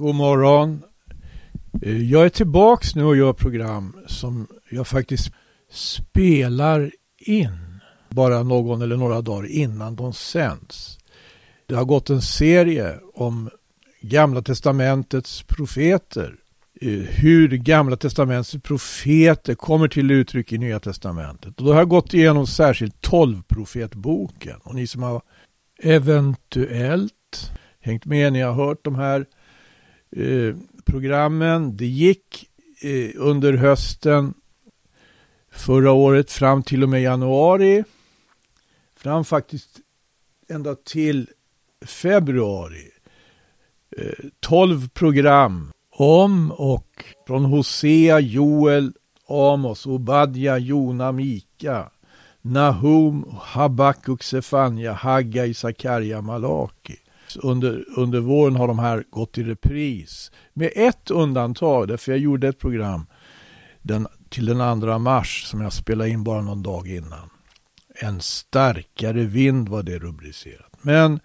God morgon. Eh, jag är tillbaks nu och gör program som jag faktiskt spelar in bara någon eller några dagar innan de sänds. Det har gått en serie om Gamla Testamentets profeter. Eh, hur Gamla Testamentets profeter kommer till uttryck i Nya Testamentet. Och då har jag gått igenom särskilt 12 profetboken. Och ni som har eventuellt hängt med, ni har hört de här eh, programmen. Det gick eh, under hösten förra året fram till och med januari. Fram faktiskt ända till februari. Eh, 12 program om och från Hosea, Joel, Amos, Obadja, Jona, Mika, Nahum, Habakuk, Sefania, Haggai, Sakarja, Malaki. Under, under våren har de här gått i repris. Med ett undantag, därför jag gjorde ett program den, till den 2 mars som jag spelade in bara någon dag innan. En starkare vind var det rubricerat. Men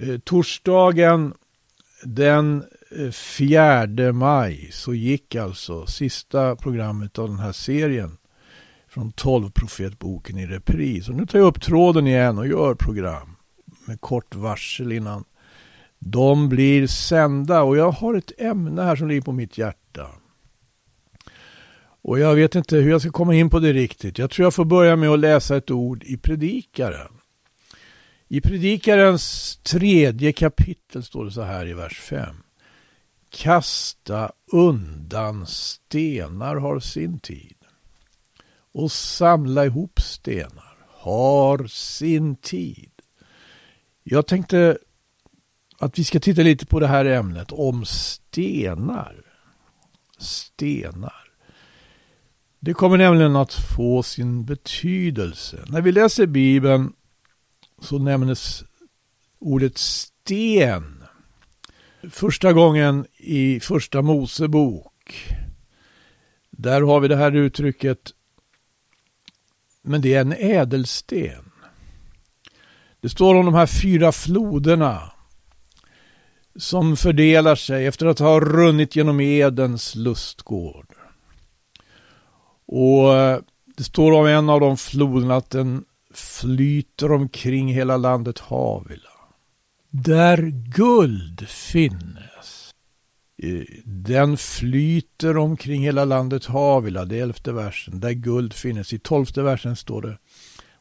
eh, torsdagen den eh, 4 maj så gick alltså sista programmet av den här serien från 12 profetboken i repris. Och nu tar jag upp tråden igen och gör program med kort varsel innan de blir sända. Och jag har ett ämne här som ligger på mitt hjärta. Och jag vet inte hur jag ska komma in på det riktigt. Jag tror jag får börja med att läsa ett ord i Predikaren. I Predikarens tredje kapitel står det så här i vers 5. Kasta undan stenar har sin tid och samla ihop stenar har sin tid. Jag tänkte att vi ska titta lite på det här ämnet om stenar. Stenar. Det kommer nämligen att få sin betydelse. När vi läser Bibeln så nämns ordet sten första gången i första Mosebok. Där har vi det här uttrycket men det är en ädelsten. Det står om de här fyra floderna som fördelar sig efter att ha runnit genom Edens lustgård. Och eh, det står om en av de floderna att den flyter omkring hela landet Havila. Där guld finnes. Den flyter omkring hela landet Havila, det är elfte versen. Där guld finnes. I tolfte versen står det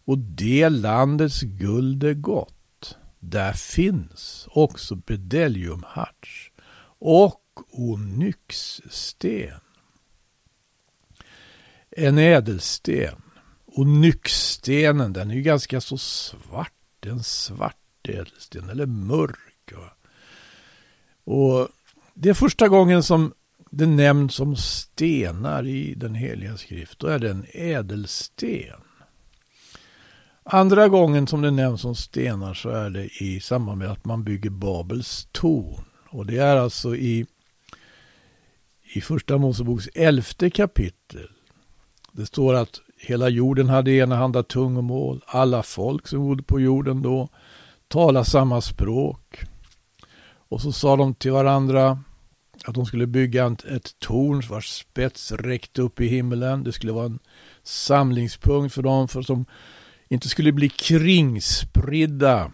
och det landets guld är gott. Där finns också bedeliumharts och onyxsten. En ädelsten. Onyxstenen, den är ju ganska så svart. En svart ädelsten, eller mörk. Och det är första gången som det nämns som stenar i den heliga skrift. Då är det en ädelsten. Andra gången som det nämns om stenar så är det i samband med att man bygger Babels torn. Och det är alltså i, i första Moseboks elfte kapitel. Det står att hela jorden hade enahanda tungomål. Alla folk som bodde på jorden då talade samma språk. Och så sa de till varandra att de skulle bygga ett torn vars spets räckte upp i himlen. Det skulle vara en samlingspunkt för dem. För som de inte skulle bli kringspridda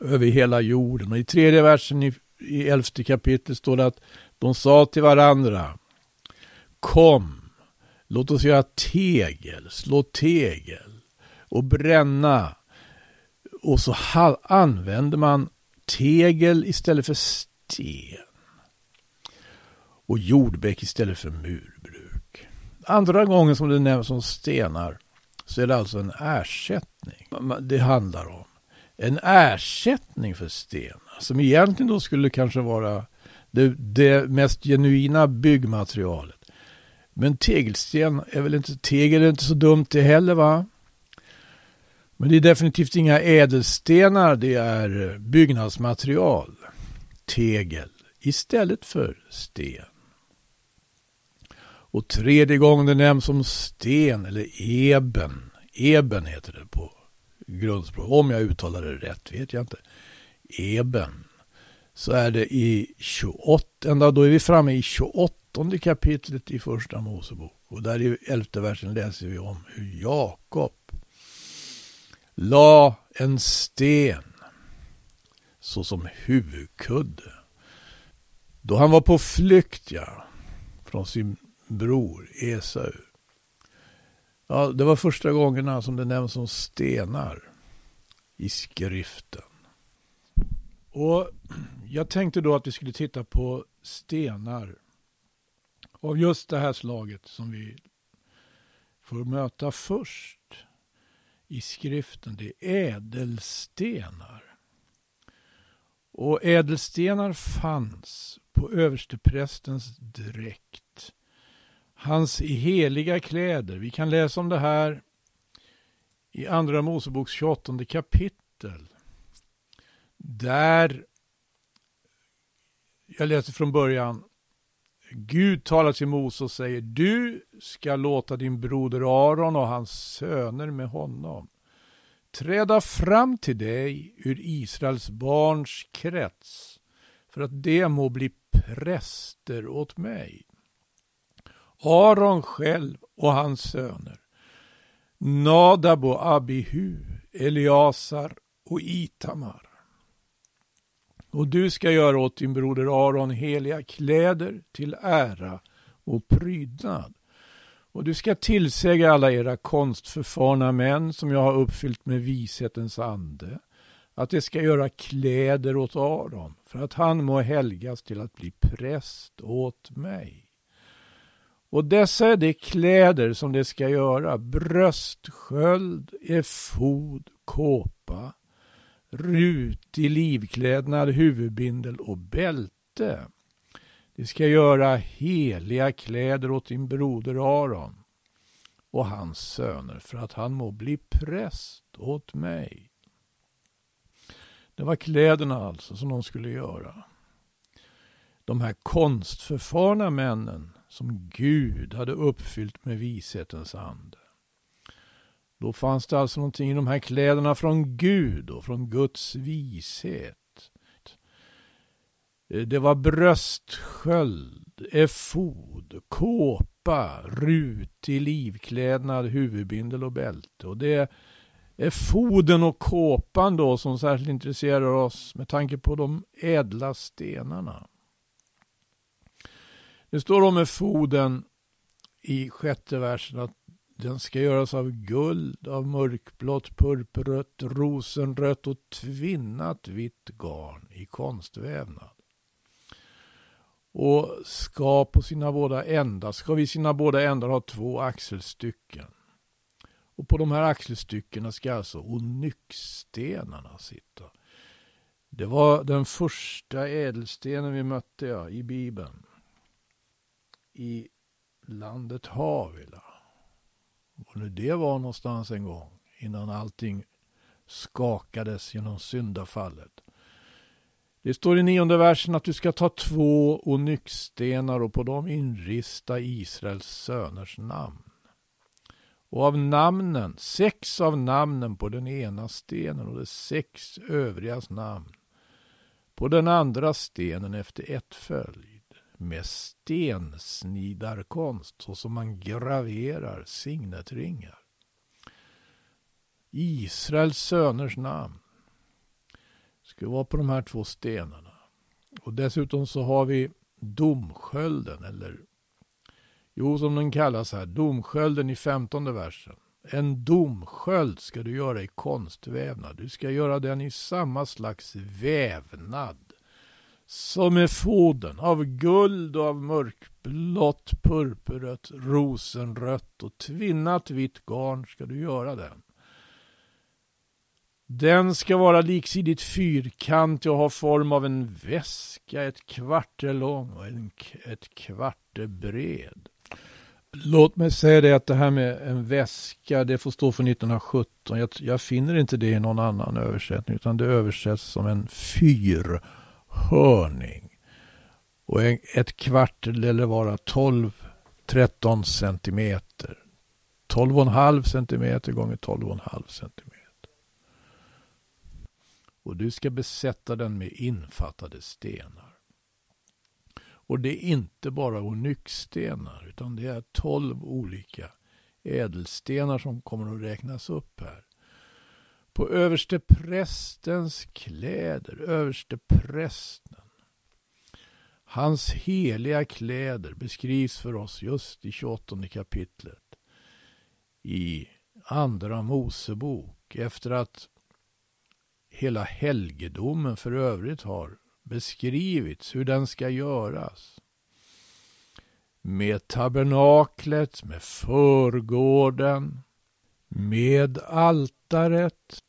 över hela jorden. Och i tredje versen i, i elfte kapitlet står det att de sa till varandra Kom, låt oss göra tegel, slå tegel och bränna. Och så använder man tegel istället för sten. Och jordbäck istället för murbruk. Andra gången som det nämns om stenar så är det alltså en ersättning det handlar om. En ersättning för stenar som egentligen då skulle kanske vara det, det mest genuina byggmaterialet. Men tegelsten är väl inte, tegel är inte så dumt det heller va? Men det är definitivt inga ädelstenar, det är byggnadsmaterial. Tegel istället för sten. Och tredje gången det nämns som sten eller eben. Eben heter det på grundspråk. Om jag uttalar det rätt vet jag inte. Eben. så är det i 28, ända då är vi framme i 28 kapitlet i första Mosebok. Och där i elfte versen läser vi om hur Jakob la en sten såsom huvudkudde. Då han var på flykt, ja, från sin bror Esau. Ja, det var första gångerna som det nämns som stenar i skriften. Och jag tänkte då att vi skulle titta på stenar av just det här slaget som vi får möta först i skriften. Det är ädelstenar. Och ädelstenar fanns på översteprästens dräkt. Hans heliga kläder. Vi kan läsa om det här i Andra Moseboks 28 kapitel. Där, jag läser från början, Gud talar till Mose och säger du ska låta din broder Aron och hans söner med honom träda fram till dig ur Israels barns krets för att de må bli präster åt mig. Aron själv och hans söner, Nadab och Abihu, Eliasar och Itamar. Och du ska göra åt din broder Aron heliga kläder till ära och prydnad. Och du ska tillsäga alla era konstförfarna män som jag har uppfyllt med vishetens ande att de ska göra kläder åt Aron för att han må helgas till att bli präst åt mig. Och dessa är de kläder som de ska göra, bröstsköld, efod, kåpa, rutig livklädnad, huvudbindel och bälte. De ska göra heliga kläder åt din broder Aron och hans söner för att han må bli präst åt mig. Det var kläderna alltså som de skulle göra. De här konstförfarna männen som Gud hade uppfyllt med vishetens ande. Då fanns det alltså någonting i de här kläderna från Gud och från Guds vishet. Det var bröstsköld, efod, kåpa, rutig livklädnad, huvudbindel och bälte. Och det är foden och kåpan då som särskilt intresserar oss med tanke på de ädla stenarna. Det står om foden i sjätte versen att den ska göras av guld, av mörkblått, purpurrött, rosenrött och tvinnat vitt garn i konstvävnad. Och ska på sina båda ändar, ska vid sina båda ändar ha två axelstycken. Och på de här axelstyckena ska alltså onyxstenarna sitta. Det var den första ädelstenen vi mötte ja, i Bibeln. I landet Havila. Och nu det var någonstans en gång innan allting skakades genom syndafallet. Det står i nionde versen att du ska ta två onyxstenar och på dem inrista Israels söners namn. Och av namnen, sex av namnen på den ena stenen och de sex övrigas namn på den andra stenen efter ett följ med stensnidarkonst så som man graverar signetringar. Israels söners namn ska vara på de här två stenarna. Och dessutom så har vi domskölden, eller jo, som den kallas här, domskölden i femtonde versen. En domsköld ska du göra i konstvävnad. Du ska göra den i samma slags vävnad som är fodern av guld och av mörkblått, purpurrött, rosenrött och tvinnat vitt garn ska du göra den. Den ska vara liksidigt fyrkantig och ha form av en väska, ett kvarter lång och en, ett kvarter bred. Låt mig säga det att det här med en väska, det får stå för 1917. Jag, jag finner inte det i någon annan översättning, utan det översätts som en fyr. Hörning. Och ett kvarter eller vara 12-13 centimeter. 12,5 centimeter gånger 12,5 centimeter. och du ska besätta den med infattade stenar. Och det är inte bara onyxstenar utan det är tolv olika ädelstenar som kommer att räknas upp här. På överste prästens kläder, överste prästen. Hans heliga kläder beskrivs för oss just i 28 kapitlet i Andra Mosebok efter att hela helgedomen för övrigt har beskrivits hur den ska göras. Med tabernaklet, med förgården, med altaret,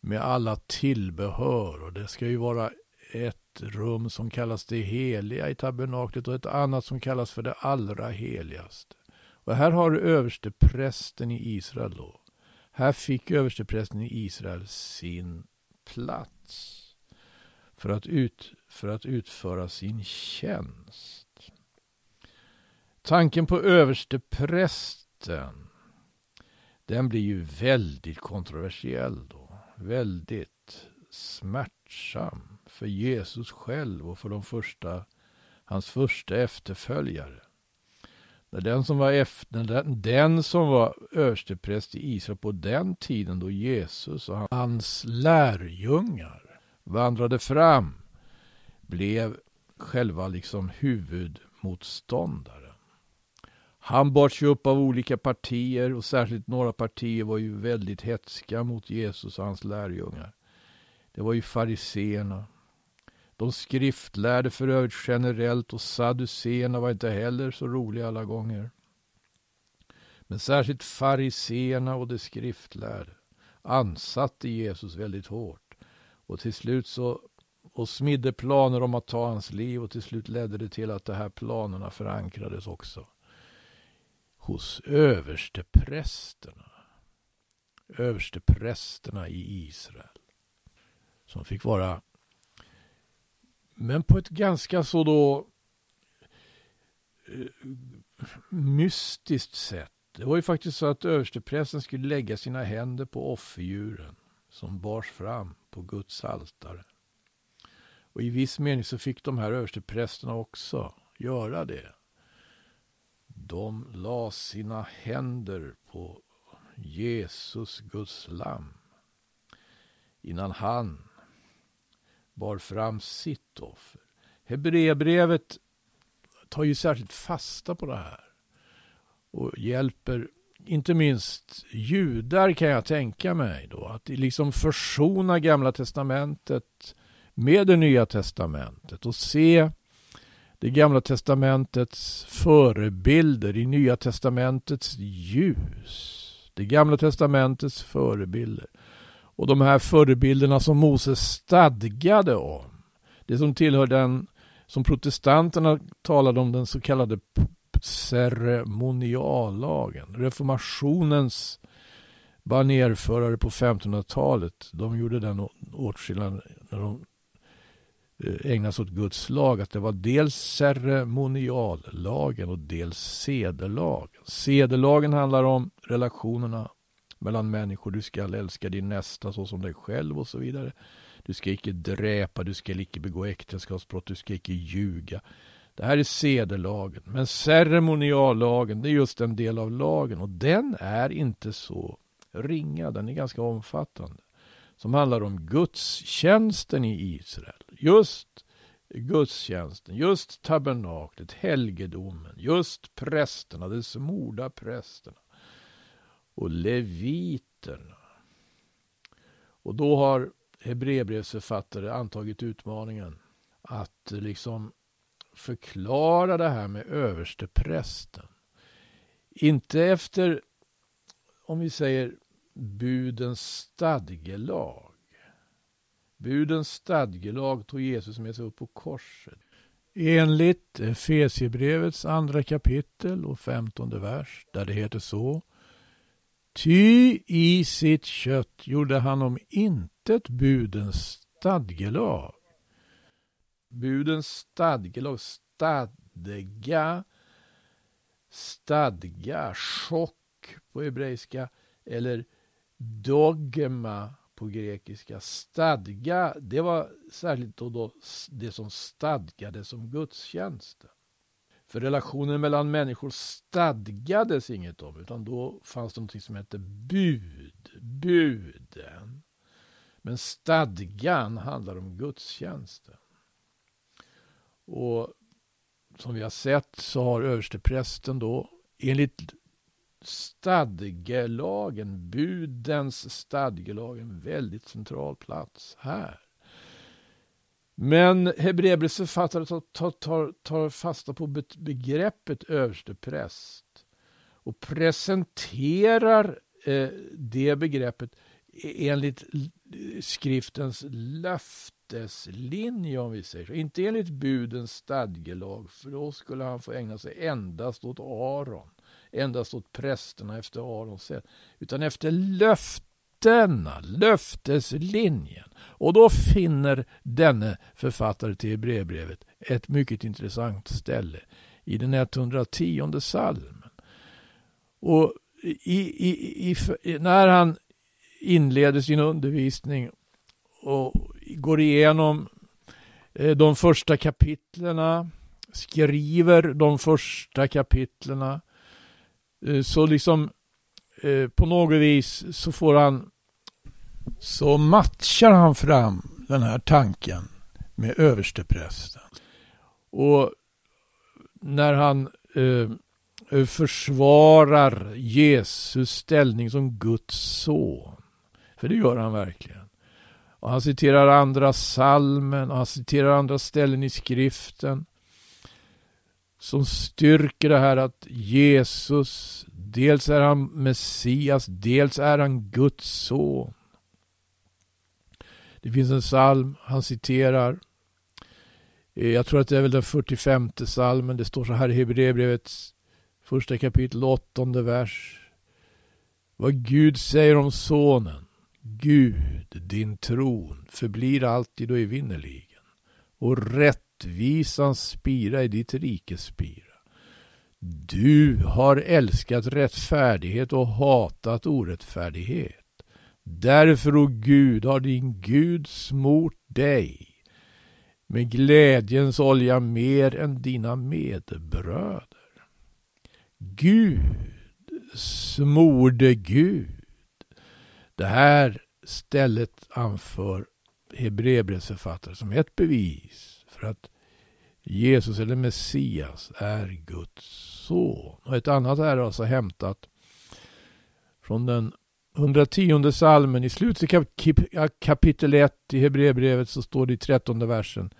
med alla tillbehör. Och det ska ju vara ett rum som kallas det heliga i tabernaklet och ett annat som kallas för det allra heligaste. Och här har du översteprästen i Israel då. Här fick översteprästen i Israel sin plats för att, ut, för att utföra sin tjänst. Tanken på översteprästen den blir ju väldigt kontroversiell då. Väldigt smärtsam för Jesus själv och för de första, hans första efterföljare. När den som var, efter, den, den som var överstepräst i Israel på den tiden då Jesus och hans lärjungar vandrade fram blev själva liksom huvudmotståndare. Han bars ju upp av olika partier och särskilt några partier var ju väldigt hetska mot Jesus och hans lärjungar. Det var ju fariseerna. De skriftlärde för övrigt generellt och saduceerna var inte heller så roliga alla gånger. Men särskilt fariseerna och de skriftlärde ansatte Jesus väldigt hårt. Och till slut så och smidde planer om att ta hans liv och till slut ledde det till att de här planerna förankrades också hos översteprästerna. Översteprästerna i Israel. Som fick vara, men på ett ganska så då eh, mystiskt sätt. Det var ju faktiskt så att översteprästen skulle lägga sina händer på offerdjuren som bars fram på Guds altare. Och i viss mening så fick de här översteprästerna också göra det. De la sina händer på Jesus, Guds lam, innan han bar fram sitt offer. Hebreerbrevet tar ju särskilt fasta på det här och hjälper inte minst judar kan jag tänka mig då att liksom försona gamla testamentet med det nya testamentet och se det gamla testamentets förebilder i nya testamentets ljus. Det gamla testamentets förebilder. Och de här förebilderna som Moses stadgade om. Det som tillhör den som protestanterna talade om den så kallade ceremoniallagen. Reformationens banerförare på 1500-talet. De gjorde den åtskillnaden när de Eh, ägnas åt Guds lag, att det var dels ceremoniallagen och dels sedelagen. Sedelagen handlar om relationerna mellan människor. Du ska älska din nästa så som dig själv och så vidare. Du ska icke dräpa, du ska icke begå äktenskapsbrott, du ska icke ljuga. Det här är sedelagen, Men ceremoniallagen, det är just en del av lagen och den är inte så ringa, den är ganska omfattande som handlar om gudstjänsten i Israel. Just gudstjänsten, just tabernaklet, helgedomen, just prästerna, de smorda prästerna och leviterna. Och då har Hebreerbrevsförfattare antagit utmaningen att liksom förklara det här med översteprästen. Inte efter, om vi säger budens stadgelag. Budens stadgelag tog Jesus med sig upp på korset. Enligt Efesierbrevets andra kapitel och femtonde vers, där det heter så. Ty i sitt kött gjorde han om intet budens stadgelag. Budens stadgelag, stadga, stadga, chock på hebreiska, eller dogma på grekiska. Stadga, det var särskilt då, då det som stadgades som gudstjänsten. För relationen mellan människor stadgades inget om, utan då fanns det något som hette bud, buden. Men stadgan handlar om gudstjänsten. Och som vi har sett så har översteprästen då enligt stadgelagen, budens stadgelag, en väldigt central plats här. Men Hebreerbrevets författare tar, tar, tar, fasta på begreppet överstepräst och presenterar eh, det begreppet e-, enligt skriftens löfteslinje om vi säger så. Inte enligt budens stadgelag för då skulle han få ägna sig endast åt Aron. Endast åt prästerna efter Arons sätt. Utan efter löftena, löfteslinjen. Och då finner denne författare till Hebreerbrevet ett mycket intressant ställe i den 110 salmen. Och i, i, i, när han inleder sin undervisning och går igenom eh, de första kapitlerna, skriver de första kapitlerna, Eh, så liksom eh, på något vis så får han så matchar han fram den här tanken med översteprästen. Och när han eh, eh, försvarar Jesus ställning som Guds son för det gör han verkligen. Och han citerar andra salmen och han citerar andra ställen i skriften som styrker det här att Jesus, dels är han Messias, dels är han Guds son. Det finns en psalm han citerar. Eh, jag tror att det är väl den 45 salmen. Det står så här i Hebreerbrevets första kapitel, åttonde vers. Vad Gud säger om sonen. Gud, din tron förblir alltid och evinnerligen och rättvisans spira i ditt rikes spira. Du har älskat rättfärdighet och hatat orättfärdighet. Därför, o Gud, har din Gud smort dig med glädjens olja mer än dina medbröder. Gud smorde Gud det här stället anför Hebreerbrevsförfattaren som ett bevis för att Jesus eller Messias är Guds son. Och ett annat är alltså hämtat från den 110 salmen. I slutet av kapitel 1 i Hebreerbrevet så står det i 13 versen.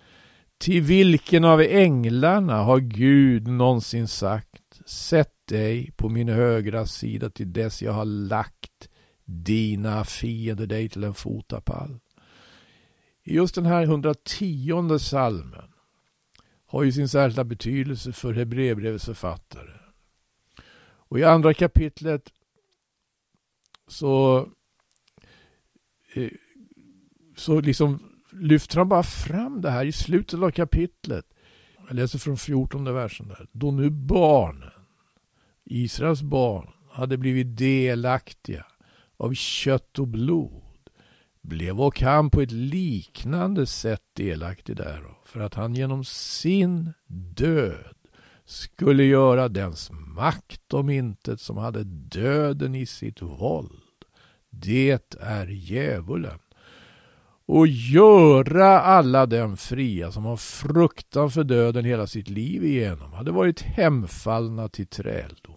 Till vilken av änglarna har Gud någonsin sagt Sätt dig på min högra sida till dess jag har lagt dina fiender dig till en fotapall. Just den här 110 salmen har ju sin särskilda betydelse för Hebreerbrevets författare. Och i andra kapitlet så, eh, så liksom lyfter han bara fram det här i slutet av kapitlet. Jag läser från 14 versen där. Då nu barnen, Israels barn, hade blivit delaktiga av kött och blod blev och han på ett liknande sätt delaktig därav för att han genom sin död skulle göra dens makt om intet som hade döden i sitt våld. Det är djävulen. Och göra alla den fria som har fruktan för döden hela sitt liv igenom hade varit hemfallna till träldom.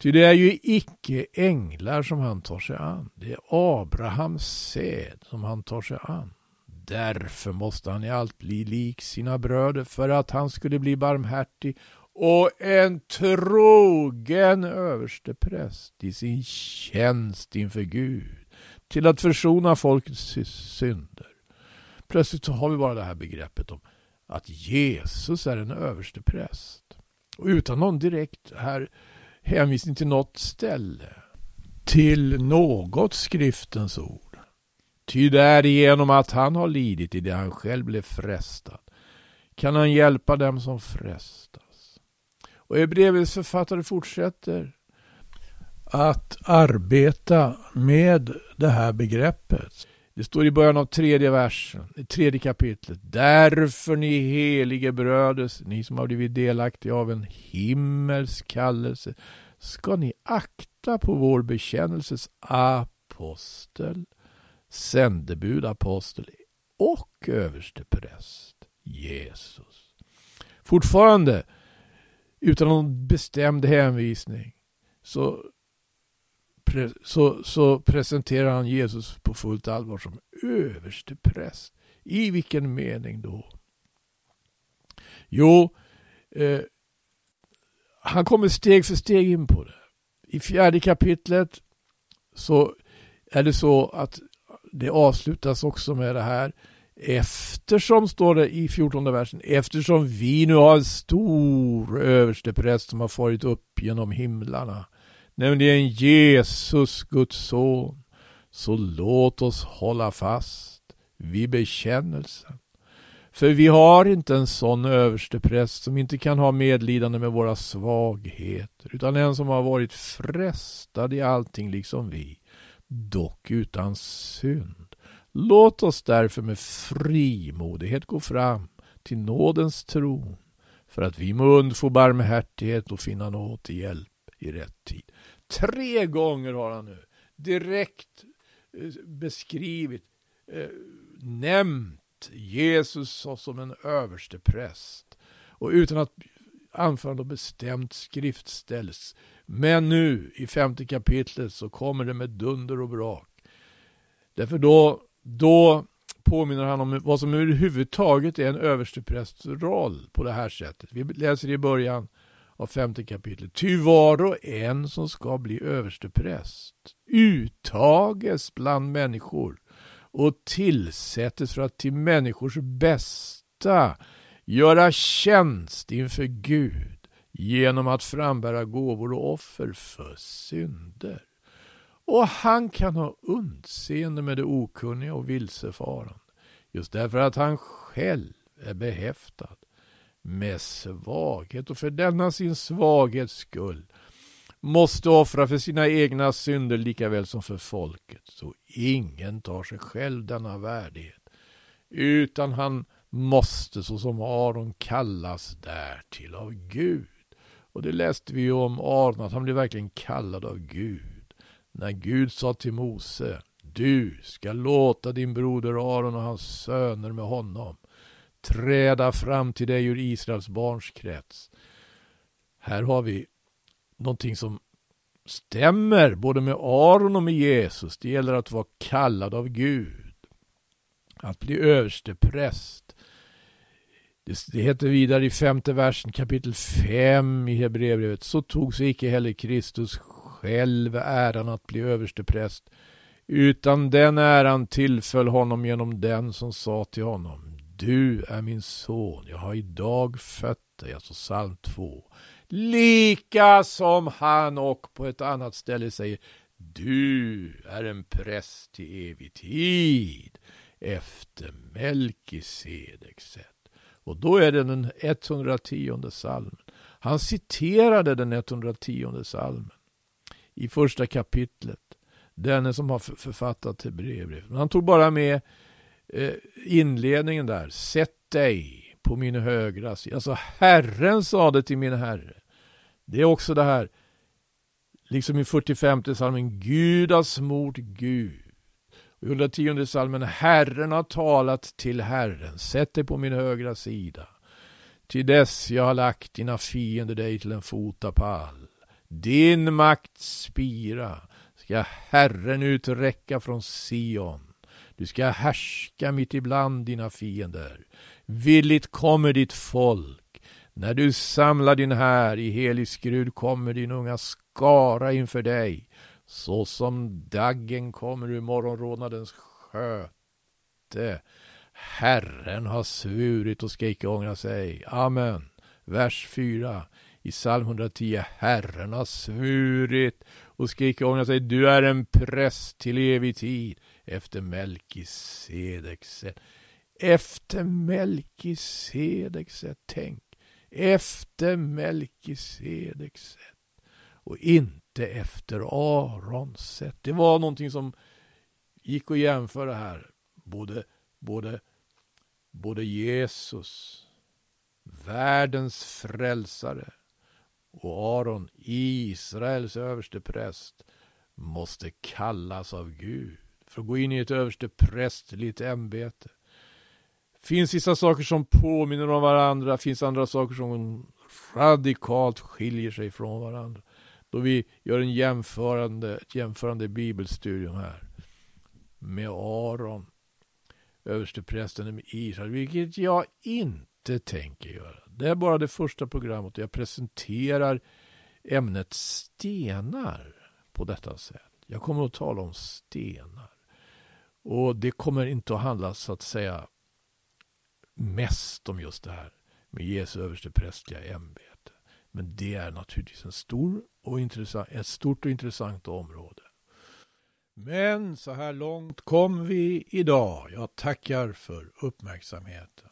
Ty det är ju icke änglar som han tar sig an. Det är Abrahams säd som han tar sig an. Därför måste han i allt bli lik sina bröder för att han skulle bli barmhärtig och en trogen överstepräst i sin tjänst inför Gud till att försona folkets synder. Plötsligt så har vi bara det här begreppet om att Jesus är en överstepräst. Och utan någon direkt här hänvisning till något ställe. Till något skriftens ord. Ty därigenom att han har lidit i det han själv blev frestad kan han hjälpa dem som frestas. Och Hebreerbrevets författare fortsätter att arbeta med det här begreppet. Det står i början av tredje versen, tredje kapitlet. Därför ni helige bröder, ni som har blivit delaktiga av en himmelsk kallelse, ska ni akta på vår bekännelses apostel, sändebud apostel och överste präst Jesus. Fortfarande utan någon bestämd hänvisning så, så, så presenterar han Jesus på fullt allvar som överste präst. I vilken mening då? Jo, eh, han kommer steg för steg in på det. I fjärde kapitlet så är det så att det avslutas också med det här. Eftersom, står det i 14 versen, eftersom vi nu har en stor överstepräst som har farit upp genom himlarna, nämligen Jesus, Guds son, så låt oss hålla fast vid bekännelsen. För vi har inte en sån överstepräst som inte kan ha medlidande med våra svagheter, utan en som har varit frestad i allting liksom vi, dock utan synd. Låt oss därför med frimodighet gå fram till nådens tron för att vi må undfå barmhärtighet och finna nåd till hjälp i rätt tid. Tre gånger har han nu direkt eh, beskrivit, eh, nämnt Jesus som en överstepräst och utan att anföra något bestämt skriftställs. Men nu i femte kapitlet så kommer det med dunder och brak. Därför då då påminner han om vad som överhuvudtaget är en översteprästs roll på det här sättet. Vi läser i början av femte kapitlet. Ty var och en som ska bli överstepräst uttages bland människor och tillsättes för att till människors bästa göra tjänst inför Gud genom att frambära gåvor och offer för synder. Och han kan ha undseende med det okunniga och vilsefarande. Just därför att han själv är behäftad med svaghet och för denna sin svaghets skull måste offra för sina egna synder lika väl som för folket. Så ingen tar sig själv denna värdighet. Utan han måste såsom Aron kallas därtill av Gud. Och det läste vi ju om Aron, att han blev verkligen kallad av Gud när Gud sa till Mose du ska låta din broder Aron och hans söner med honom träda fram till dig ur Israels barns krets. Här har vi någonting som stämmer både med Aron och med Jesus. Det gäller att vara kallad av Gud. Att bli överstepräst. Det heter vidare i femte versen kapitel 5 i Hebreerbrevet. Så tog sig icke heller Kristus själv äran att bli överstepräst, utan den äran tillföll honom genom den som sa till honom, du är min son, jag har idag fött dig, alltså psalm 2. Lika som han och på ett annat ställe säger, du är en präst till evig tid efter Melkisedeks sätt. Och då är det den 110 salmen. Han citerade den 110 salmen i första kapitlet. Denne som har författat Hebreerbrevet. Men han tog bara med eh, inledningen där. Sätt dig på min högra sida. Alltså Herren sa det till min Herre. Det är också det här, liksom i 45 salmen, Gud har smort Gud. I 110 salmen, Herren har talat till Herren. Sätt dig på min högra sida. Till dess jag har lagt dina fiender dig till en fotapall. Din makt spira ska Herren uträcka från Sion. Du ska härska mitt ibland dina fiender. Villigt kommer ditt folk. När du samlar din här i helig skrud kommer din unga skara inför dig. Så som daggen kommer ur morgonrodnadens sköte. Herren har svurit och ska icke ångra sig. Amen. Vers 4 i psalm 110. Herren har svurit och skriker ångra sig. Du är en präst till evig tid efter Melkisedeks sätt. Efter Melkisedeks sätt. Tänk. Efter Melkisedeks sätt. och inte efter Arons sätt. Det var någonting som gick att jämföra här. Både, både, både Jesus, världens frälsare, och Aron, Israels överste präst, måste kallas av Gud för att gå in i ett överste prästligt ämbete. Finns vissa saker som påminner om varandra, finns andra saker som radikalt skiljer sig från varandra. Då vi gör en jämförande, ett jämförande bibelstudium här med Aron, översteprästen med Israel, vilket jag inte tänker göra. Det är bara det första programmet och jag presenterar ämnet stenar på detta sätt. Jag kommer att tala om stenar. Och det kommer inte att handla så att säga mest om just det här med Jesu översteprästliga ämbete. Men det är naturligtvis en stor och intressant, ett stort och intressant område. Men så här långt kom vi idag. Jag tackar för uppmärksamheten.